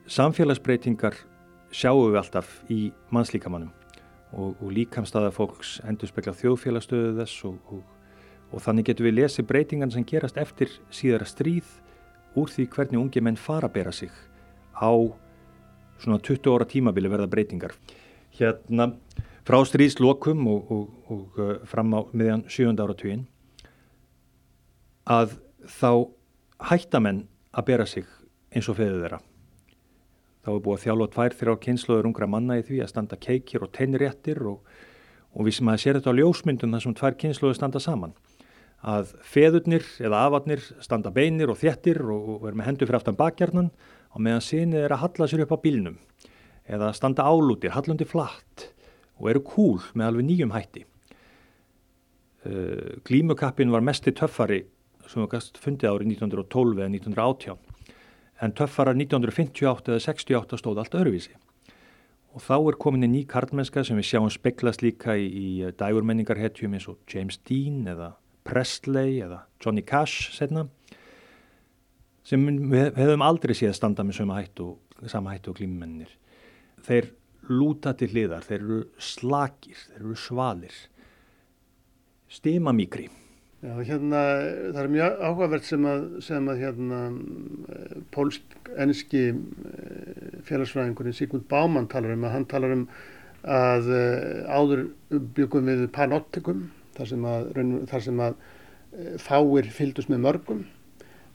Samfélagsbreytingar sjáum við alltaf í mannslíkamannum og, og líkamstaða fólks endur spekla þjóðfélagstöðu þess og, og og þannig getur við lesið breytingan sem gerast eftir síðara stríð úr því hvernig ungi menn fara að bera sig á svona 20 óra tímabili verða breytingar. Hérna frá stríðslokum og, og, og uh, fram á miðjan 7. áratugin að þá hætta menn að bera sig eins og feðu þeirra. Þá er búið að þjálfa tvær þrjá kynsluður ungra manna í því að standa keikir og teinréttir og, og við sem að sér þetta á ljósmyndum þar sem tvær kynsluður standa saman að feðurnir eða afarnir standa beinir og þjettir og, er með hendur fyrir aftan bakjarnan og meðan sinni er að halla sér upp á bílnum eða standa álútir, hallundi flatt og eru kúl með alveg nýjum hætti. Uh, glímukappin var mest í töffari sem við gæst fundið árið 1912 eða 1918 en töffarar 1958 eða 68 stóð allt öruvísi. Og þá er komin í ný karlmennska sem við sjáum speklast líka í, í dægurmenningarhetjum eins og James Dean eða Presley eða Johnny Cash setna sem við hefum aldrei séð standa með sama hættu og glímumennir. Þeir lúta til hliðar, þeir eru slakir, þeir eru svalir. stimamíkri. Já, hérna, það er mjög áhugavert sem að, sem að hérna, pólsk-enski eh, félagsfræðingurinn Sigmund Báman talar um að hann talar um að eh, áður byggum við panoptikum þar sem að, þar sem að eh, fáir fyldust með mörgum.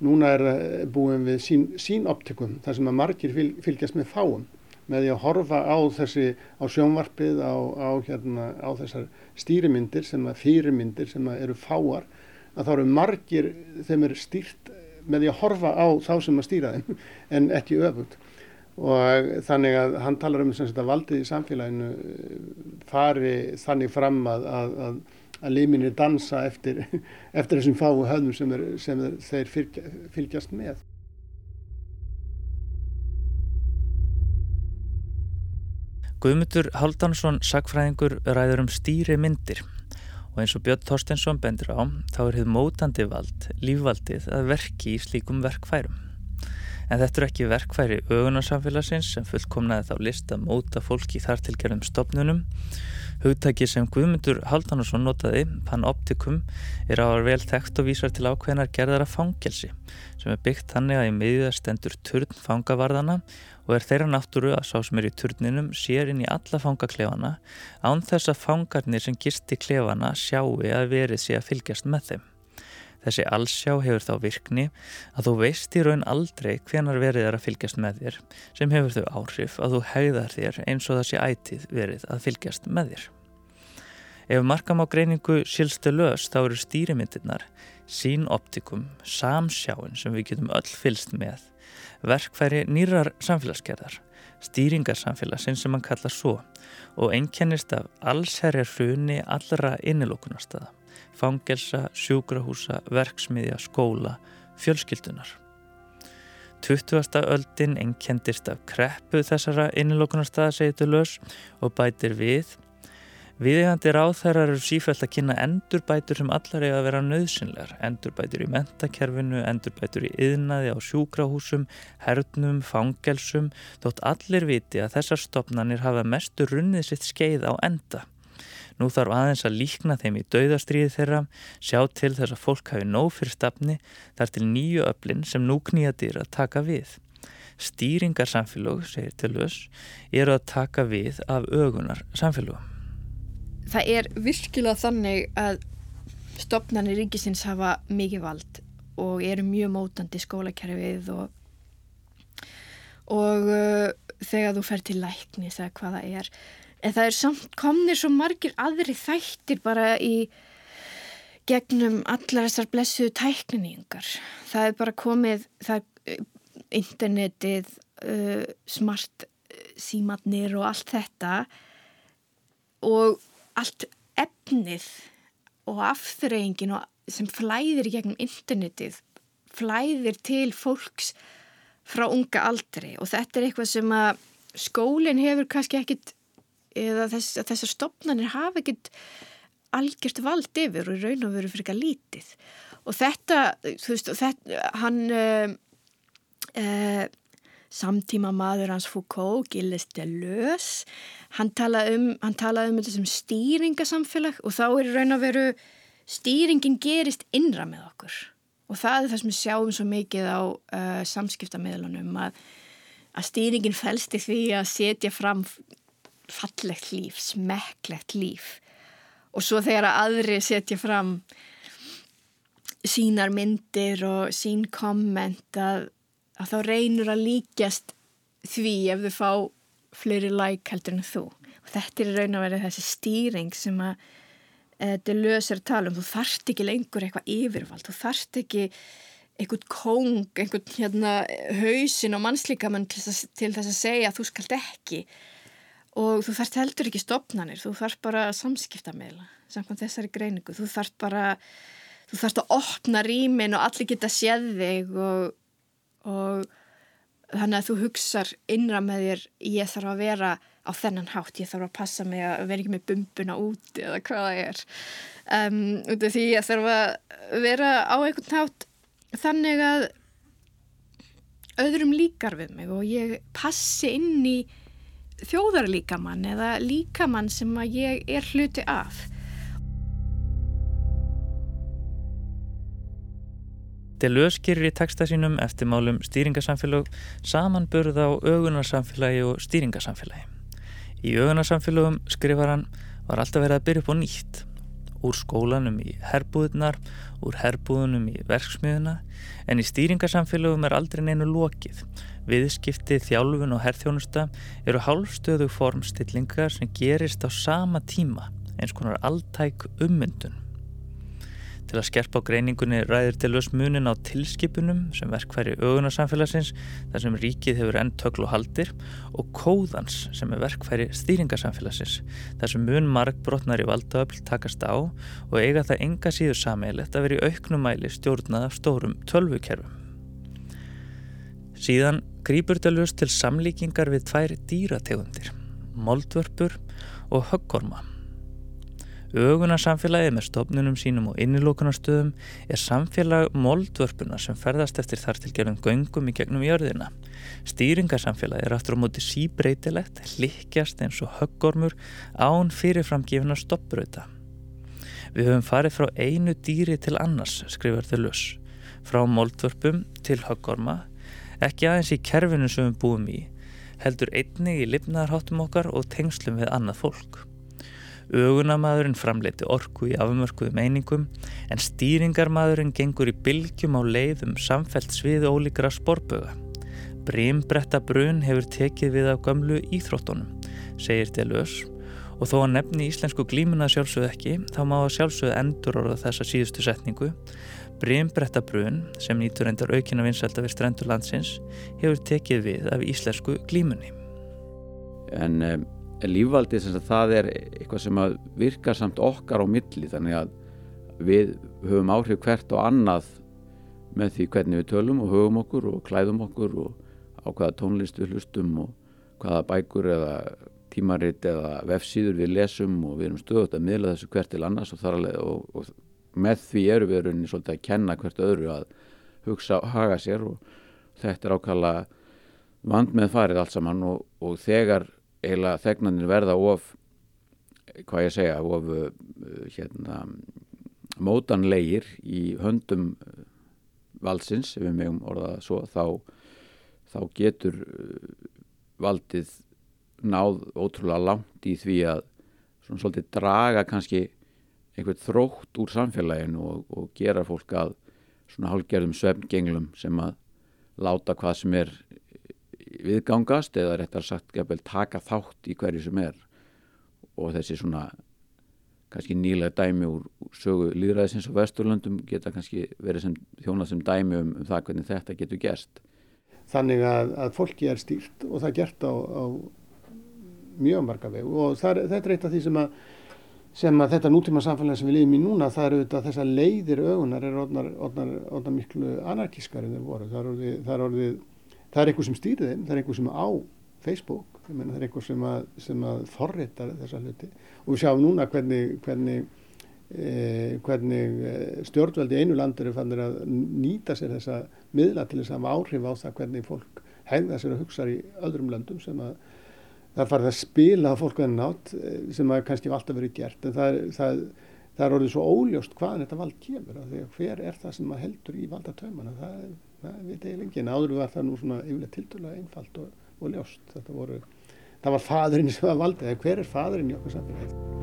Núna er búin við sín, sínoptikum þar sem að margir fyl, fylgjast með fáum með því að horfa á þessi á sjónvarpið á, á, hérna, á þessar stýrimyndir sem að fyrirmyndir sem að eru fáar að þá eru margir þeim eru stýrt með því að horfa á þá sem að stýra þeim (laughs) en ekki öfut og þannig að hann talar um að valdið í samfélaginu eh, fari þannig fram að, að, að, að liminir dansa eftir, (laughs) eftir þessum fáu höfnum sem, er, sem er, þeir fylgja, fylgjast með. Guðmundur Haldansson sagfræðingur ræður um stýri myndir og eins og Björn Þorstensson bendur á þá er hefð mótandi vald, lífvaldið að verki í slíkum verkfærum. En þetta er ekki verkfæri augunarsamfélagsins sem fullkomnaði þá list að móta fólki þar til gerðum stopnunum Hugtæki sem Guðmundur Haldansson notaði, panoptikum, er á að vel þekkt og vísar til ákveðinar gerðara fangelsi sem er byggt þannig að í miðjuða stendur turn fangavarðana og er þeirra náttúru að sá sem er í turninum sér inn í alla fangaklefana án þess að fangarnir sem gisti klefana sjáu að verið sé að fylgjast með þeim. Þessi allsjá hefur þá virkni að þú veist í raun aldrei hvenar verið er að fylgjast með þér sem hefur þau áhrif að þú hegðar þér eins og þessi ætið verið að fylgjast með þér. Ef markam á greiningu sílstu lös þá eru stýrimyndirnar, sínoptikum, samsjáin sem við getum öll fylst með, verkfæri nýrar samfélagsgerðar, stýringarsamfélagsinn sem mann kalla svo og einkennist af allsherjar hruni allra innilokunarstaða fangelsa, sjúkrahúsa, verksmiðja, skóla, fjölskyldunar. 20. öldin ennkendist af kreppu þessara innilokunarstaða segitur lös og bætir við. Viðegandi ráþærar eru sífælt að kynna endurbætur sem allar eiga að vera nöðsynlegar. Endurbætur í mentakerfinu, endurbætur í yðnaði á sjúkrahúsum, hernum, fangelsum, þótt allir viti að þessar stopnarnir hafa mestur runnið sitt skeið á enda. Nú þarf aðeins að líkna þeim í dauðastríði þeirra, sjá til þess að fólk hafi nóg fyrir stafni þar til nýju öflin sem nú knýjadir að taka við. Stýringarsamfélög, segir til þess, eru að taka við af ögunar samfélögum. Það er virkilega þannig að stopnarnir ríkisins hafa mikið vald og eru mjög mótandi skólakerfið og, og uh, þegar þú fer til læknis eða hvaða er. En það er samt komnir svo margir aðri þættir bara í gegnum allar þessar blessuðu tækningar það er bara komið það, eh, internetið uh, smart eh, símatnir og allt þetta. Og allt efnið og afturreyingin sem flæðir gegnum internetið flæðir til fólks frá unga aldri. Og þetta er eitthvað sem að skólinn hefur kannski ekkit eða þess, þessar stopnarnir hafa ekkert algjört vald yfir og raun og veru fyrir eitthvað lítið. Og þetta, þú veist, þetta, hann uh, uh, samtíma maður hans Foucault, Gilles Deleuze. Hann talaði um, talaði um þetta sem stýringasamfélag og þá er raun og veru stýringin gerist innra með okkur. Og það er það sem við sjáum svo mikið á uh, samskiptameðlunum að, að stýringin fælst í því að setja fram fallegt líf, smekklegt líf. Og svo þegar að aðri setja fram sínar myndir og sín komment að, að þá reynur að líkjast því ef þau fá fleiri like heldur en þú. Og þetta er raun að vera þessi stýring sem að þetta lösir að tala um, þú þarft ekki lengur eitthvað yfirvald, þú þarft ekki einhvern kong, einhvern hérna, hausin og mannslíkamann til, til þess að segja að þú skalt ekki. Og þú þarft heldur ekki stopnanir, þú þarft bara samskipta meðla, samkvæmt þessari greiningu. Þú þarft bara, þú þarft að opna rýmin og allir geta séð þig og, og þannig að þú hugsar innra með þér ég þarf að vera á þennan hátt, ég þarf að passa mig að vera ekki með bumbuna úti eða hvað það er um, út af því ég þarf að vera á einhvern hátt þannig að öðrum líkar við mig og ég passi inn í þjóðarlíkamann eða líkamann sem að ég er hluti af. Deleuze gerir í texta sínum eftir málum stýringasamfélag samanburð á augunarsamfélagi og stýringasamfélagi. Í augunarsamfélagum, skrifar hann, var alltaf verið að byrja upp á nýtt. Úr skólanum í herbúðunar, úr herbúðunum í verksmiðuna, en í stýringasamfélagum er aldrei neinu lokið. Viðskipti, þjálfun og herrþjónusta eru hálfstöðu formstillingar sem gerist á sama tíma, eins konar alltæk ummyndun. Til að skerpa á greiningunni ræðir til lös munin á tilskipunum sem verkfæri augunarsamfélagsins þar sem ríkið hefur enn töklu haldir og kóðans sem er verkfæri stýringarsamfélagsins þar sem mun markbrotnar í valdaöfl takast á og eiga það enga síður sammeilegt að vera í auknumæli stjórnað af stórum tölvukerfum. Síðan grýpur lös til samlíkingar við tvær dýrategundir, moldvörpur og höggorma. Ögunarsamfélagið með stofnunum sínum og innilókunarstöðum er samfélag moldvörpuna sem ferðast eftir þar til gerðum göngum í gegnum jörðina. Stýringarsamfélagið er aftur á móti síbreytilegt, hlikkjast eins og höggormur án fyrirframgifna stoppbröta. Við höfum farið frá einu dýri til annars, skrifar þau lös. Frá moldvörpum til höggorma, ekki aðeins í kerfinu sem við búum í, heldur einnig í lifnaðarháttum okkar og tengslum við annað fólk. Ögunamaðurinn framleiti orku í afmörkuðu meiningum en stýringarmaðurinn gengur í bylgjum á leiðum samfelt sviðu ólíkra sporböga. Brimbretta brun hefur tekið við af gamlu íþróttunum, segir Delös og þó að nefni íslensku glímuna sjálfsögð ekki þá má að sjálfsögð endur orða þessa síðustu setningu. Brimbretta brun sem nýtur endar aukina vinsælda við strendur landsins hefur tekið við af íslensku glímunni. En um lífvaldið sem það er eitthvað sem að virka samt okkar á milli þannig að við höfum áhrif hvert og annað með því hvernig við tölum og höfum okkur og klæðum okkur og á hvaða tónlist við hlustum og hvaða bækur eða tímaritt eða vefsíður við lesum og við erum stöðut að miðla þessu hvert til annars og, og, og með því eru við rauninni svolítið að kenna hvert öðru að hugsa og haga sér og þetta er ákala vand með farið allt saman og, og þegar eiginlega þegnanir verða of hvað ég segja of uh, hérna mótanlegir í höndum uh, valdsins, ef við megum orðað svo, þá, þá getur uh, valdið náð ótrúlega langt í því að svona svolítið draga kannski einhvern þrótt úr samfélaginu og, og gera fólk að svona hálfgerðum söfngenglum sem að láta hvað sem er viðgangast eða réttar sagt gefvel, taka þátt í hverju sem er og þessi svona kannski nýlega dæmi úr sögu líðræðisins og vesturlöndum geta kannski verið sem þjónað sem dæmi um, um það hvernig þetta getur gerst. Þannig að, að fólki er stýrt og það er gert á, á mjög marga vegu og það, þetta er eitt af því sem að, sem að þetta nútíma samfélag sem við lifum í núna það eru auðvitað þessar leiðir ögunar er orðnar miklu anarkískar en þeir voru. Það er orðið, það er orðið það er einhver sem stýrir þeim, það er einhver sem á Facebook, það er einhver sem að, að forritar þessa hluti. Og við sjáum núna hvernig, hvernig, eh, hvernig eh, stjórnveldi einu landur er fannir að nýta sér þessa miðla til þess að hafa áhrif á það hvernig fólk hegða sér og hugsa í öðrum landum sem að það farið að spila fólk að nátt eh, sem að kannski alltaf verið gert. En það, það, það er orðið svo óljóst hvaðan þetta vald kemur hver er það sem heldur í valdatöman það er það veit ég lengi en áður var það nú svona yfirlega tildulega einfalt og, og ljóst. Þetta voru, það var fadurinn sem var valdið. Eða hver er fadurinn í okkur samfélagi?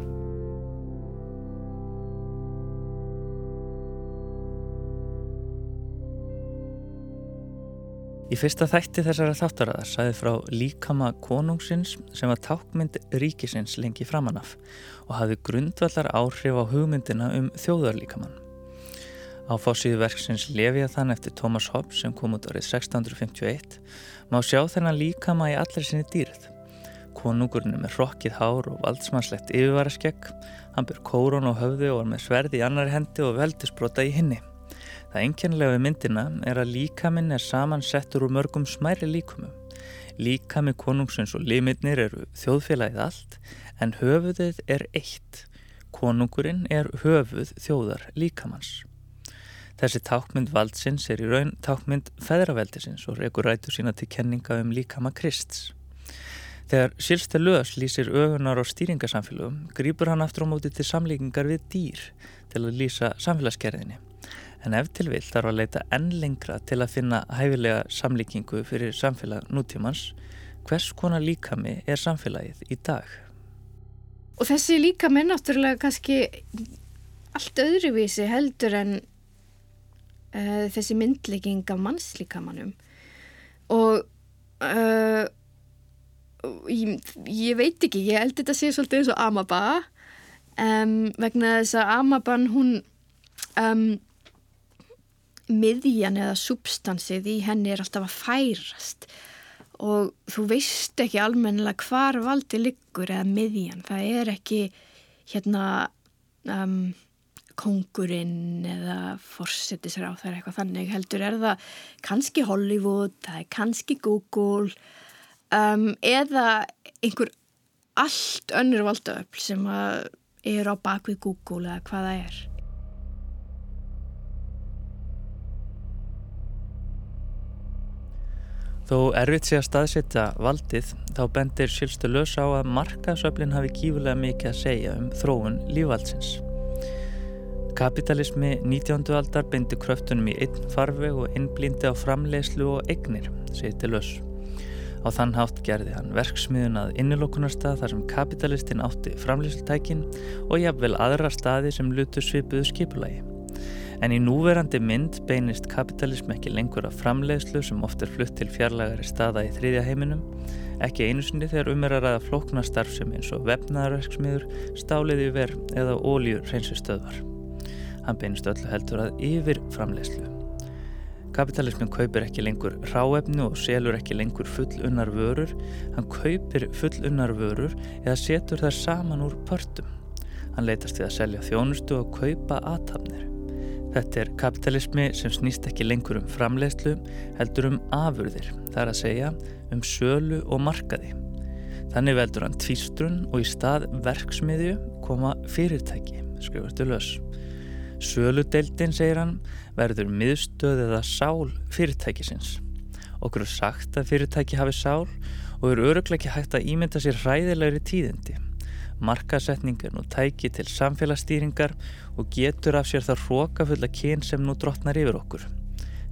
Í fyrsta þætti þessara þáttaraðar sæði frá líkama konungsins sem var tákmynd ríkisins lengi framanaf og hafði grundvallar áhrif á hugmyndina um þjóðarlíkamann. Á fórsíðu verksins Leviathan eftir Thomas Hobbes sem kom út árið 1651 má sjá þennan líkama í allir sinni dýrð. Konungurinn er með hrokkið hár og valdsmannslegt yfirvaraskegg, hann byr kórun og höfði og er með sverði í annari hendi og veldisbrota í hinni. Það enkenlega við myndina er að líkaminn er samansettur úr mörgum smæri líkumum. Líkami konungsins og limitnir eru þjóðfélagið allt en höfuðið er eitt. Konungurinn er höfuð þjóðar líkamanns. Þessi tákmynd valdsins er í raun tákmynd feðraveldisins og rekur rætu sína til kenninga um líkama Krists. Þegar Silste Lös lýsir ögunar á stýringasamfélögum, grýpur hann aftur á móti til samlíkingar við dýr til að lýsa samfélagsgerðinni. En ef til vill þarf að leita enn lengra til að finna hæfilega samlíkingu fyrir samfélag nútímans, hvers konar líkami er samfélagið í dag? Og þessi líkami er náttúrulega kannski allt öðruvísi heldur en uh, þessi myndlegging af mannslíkamannum og uh, ég, ég veit ekki, ég held þetta sé svolítið eins og Amaba. Um, vegna þess að Amaban hún um, miðjan eða substansið í henni er alltaf að færast. Og þú veist ekki almennilega hvar valdi liggur eða miðjan, það er ekki hérna um, kongurinn eða forsetisráð það er eitthvað þannig heldur er það kannski Hollywood, það er kannski Google um, eða einhver allt önnur valdaöfl sem er á bakvið Google eða hvað það er. Þó erfitt sé að staðsetja valdið þá bendir Silstu Lös á að markasöflin hafi kífulega mikið að segja um þróun lífvaldsins. Kapitalismi 19. aldar beindi kröftunum í einn farveg og innblindi á framlegslu og eignir, segir til Löss. Á þann hátt gerði hann verksmiðun að innilokunarstað þar sem kapitalistinn átti framleyslutækin og jafnvel aðra staði sem lutu svipuðu skipulagi. En í núverandi mynd beinist kapitalism ekki lengur af framleiðslu sem oft er flutt til fjarlagari staða í þriðja heiminum, ekki einu sinni þegar um er að ræða flóknastarf sem eins og vefnaðarverksmiður, stáliði verð eða óljur reynsistöðvar. Hann beinist öllu heldur að yfir framleyslu. Kapitalismin kaupir ekki lengur ráefni og selur ekki lengur fullunnar vörur. Hann kaupir fullunnar vörur eða setur þær saman úr pörtum. Hann leytast við að selja þjónustu og kaupa aðtapnir. Þetta er kapitalismi sem snýst ekki lengur um framleiðslu, heldur um afurðir, þar að segja um sölu og markaði. Þannig veldur hann tvístrun og í stað verksmiðju koma fyrirtæki, skrifartu lös. Söludeildin, segir hann, verður miðstöð eða sál fyrirtækisins. Okkur er sagt að fyrirtæki hafi sál og eru öruglega ekki hægt að ímynda sér hræðilegri tíðindi. Markasetning er nú tæki til samfélagsstýringar og getur af sér það hrókafulla kyn sem nú drotnar yfir okkur.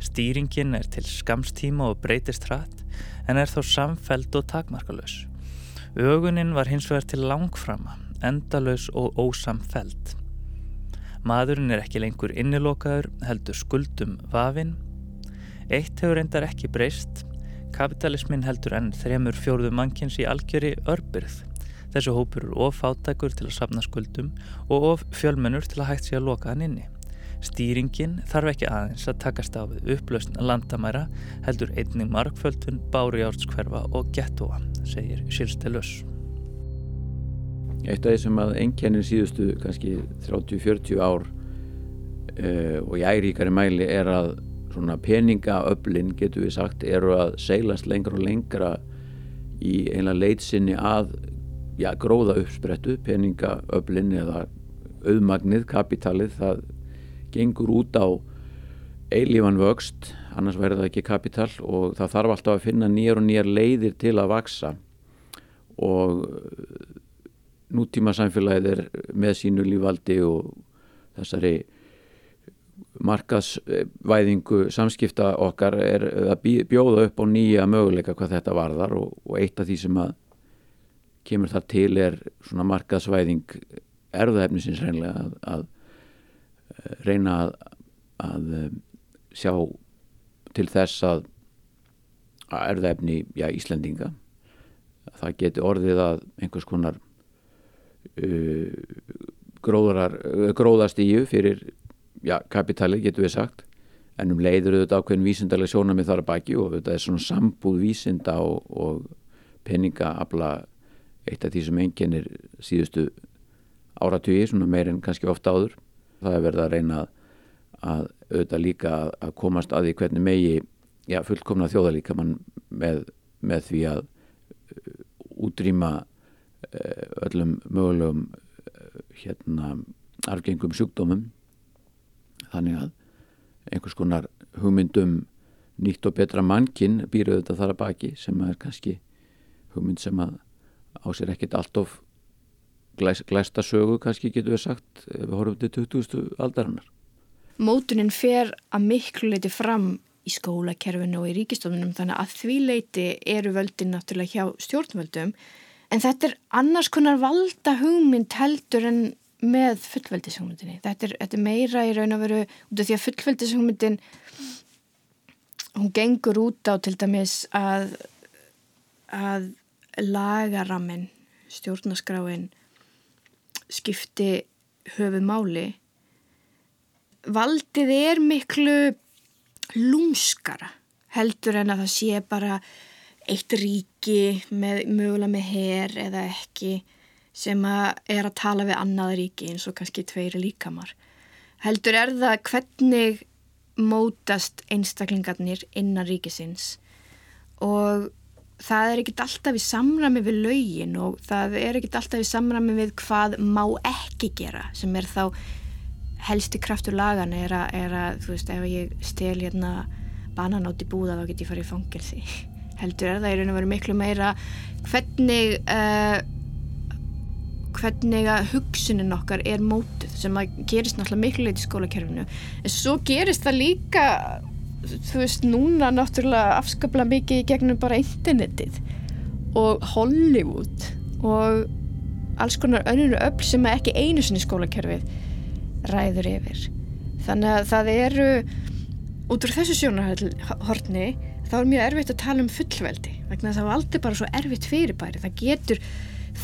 Stýringin er til skamstíma og breytist hratt en er þá samfeld og takmarkalös. Ögunin var hins vegar til langframa, endalös og ósamfeld. Maðurinn er ekki lengur innilokaður, heldur skuldum vafinn. Eitt hefur endar ekki breyst. Kapitalismin heldur enn þremur fjórðu mannkins í algjöri örbyrð. Þessu hópur eru of fátækur til að sapna skuldum og of fjölmennur til að hægt sér að loka hann inni. Stýringin þarf ekki aðeins að takast á við upplausn landamæra heldur einnig markföldun, báriárskverfa og gettóa, segir Silstelös. Eitt af því sem að engjennir síðustu kannski 30-40 ár uh, og í æríkari mæli er að svona peningaöflin getur við sagt eru að seilast lengra og lengra í einlega leitsinni að já, gróða uppsprettu peningaöflin eða auðmagnið, kapitalið það gengur út á eilífan vöxt annars verður það ekki kapital og það þarf alltaf að finna nýjar og nýjar leiðir til að vaksa og nútíma samfélagið er með sínu lífvaldi og þessari markaðsvæðingu samskipta okkar er að bjóða upp á nýja möguleika hvað þetta varðar og, og eitt af því sem að kemur það til er svona markaðsvæðing erðaefnisins reynlega að, að eh, reyna að, að eh, sjá til þess að, að erðaefni já, Íslendinga. Það geti orðið að einhvers konar Uh, gróðar, uh, gróðastíu fyrir já, kapitalið getur við sagt en um leiður auðvitað ákveðin vísindarlega sjónamið þar að baki og þetta er svona sambúð vísinda og, og peningaabla eitt af því sem enginnir síðustu áratugir, svona meir en kannski ofta áður. Það er verið að reyna að auðvitað líka að komast að því hvernig megi já, fullkomna þjóðalíkamann með, með því að uh, útrýma Eh, öllum mögulegum eh, hérna arfgengum sjúkdómum. Þannig að einhvers konar hugmyndum nýtt og betra mannkinn býr auðvitað þar að baki sem er kannski hugmynd sem að á sér ekkit allt of glæs, glæsta sögu kannski getur við sagt við horfum til 2000 aldarinnar. Mótunin fer að miklu leiti fram í skólakerfinu og í ríkistofnunum þannig að því leiti eru völdin náttúrulega hjá stjórnvöldum en þetta er annars konar valda hugmynd heldur en með fullveldishugmyndinni. Þetta er, þetta er meira í raun og veru út af því að fullveldishugmyndin hún gengur út á til dæmis að að lagaraminn stjórnaskráin skipti höfu máli valdið er miklu lúmskara heldur en að það sé bara eitt ríki með, mögulega með her eða ekki sem að er að tala við annað ríki eins og kannski tveiri líkamar. Heldur er það hvernig mótast einstaklingarnir innan ríkisins. Og það er ekkit alltaf í samrami við laugin og það er ekkit alltaf í samrami við hvað má ekki gera sem er þá helsti kraftur lagan er að, er að þú veist, ef ég stel hérna bananátt í búða þá get ég farið í fangilsi heldur er það í raun og veru miklu meira hvernig uh, hvernig að hugsunin okkar er mótuð sem að gerist náttúrulega miklu leit í skólakerfinu en svo gerist það líka þú veist, núna náttúrulega afskaplega mikið í gegnum bara internetið og Hollywood og alls konar önnur öll sem ekki einu sinni skólakerfið ræður yfir. Þannig að það eru, út úr þessu sjónarhortni, þá er mjög erfitt að tala um fullveldi vegna það er aldrei bara svo erfitt fyrirbæri. Það getur,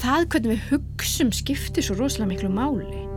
það hvernig við hugsum skiptir svo rosalega miklu máli